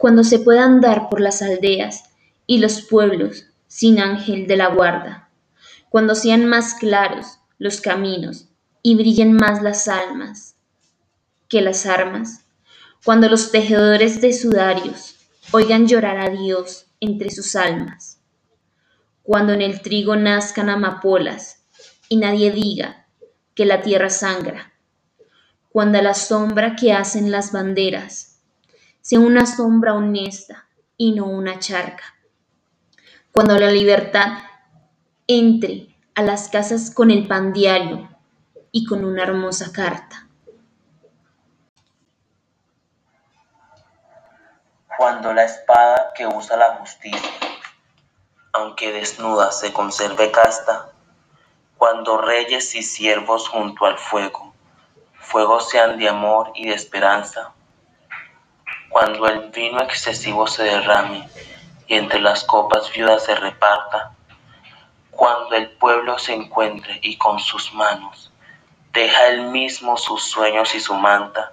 cuando se pueda andar por las aldeas y los pueblos sin ángel de la guarda, cuando sean más claros los caminos y brillen más las almas que las armas, cuando los tejedores de sudarios oigan llorar a Dios entre sus almas, cuando en el trigo nazcan amapolas y nadie diga que la tierra sangra, cuando la sombra que hacen las banderas sea una sombra honesta y no una charca. Cuando la libertad entre a las casas con el pan diario y con una hermosa carta. Cuando la espada que usa la justicia, aunque desnuda, se conserve casta, cuando reyes y siervos junto al fuego, fuego sean de amor y de esperanza, cuando el vino excesivo se derrame y entre las copas viudas se reparta, cuando el pueblo se encuentre y con sus manos deja él mismo sus sueños y su manta,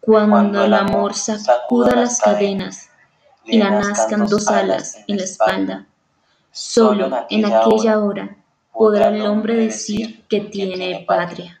Cuando el amor sacuda las cadenas y la nazcan dos alas en la espalda. Solo en aquella hora podrá el hombre decir que tiene patria.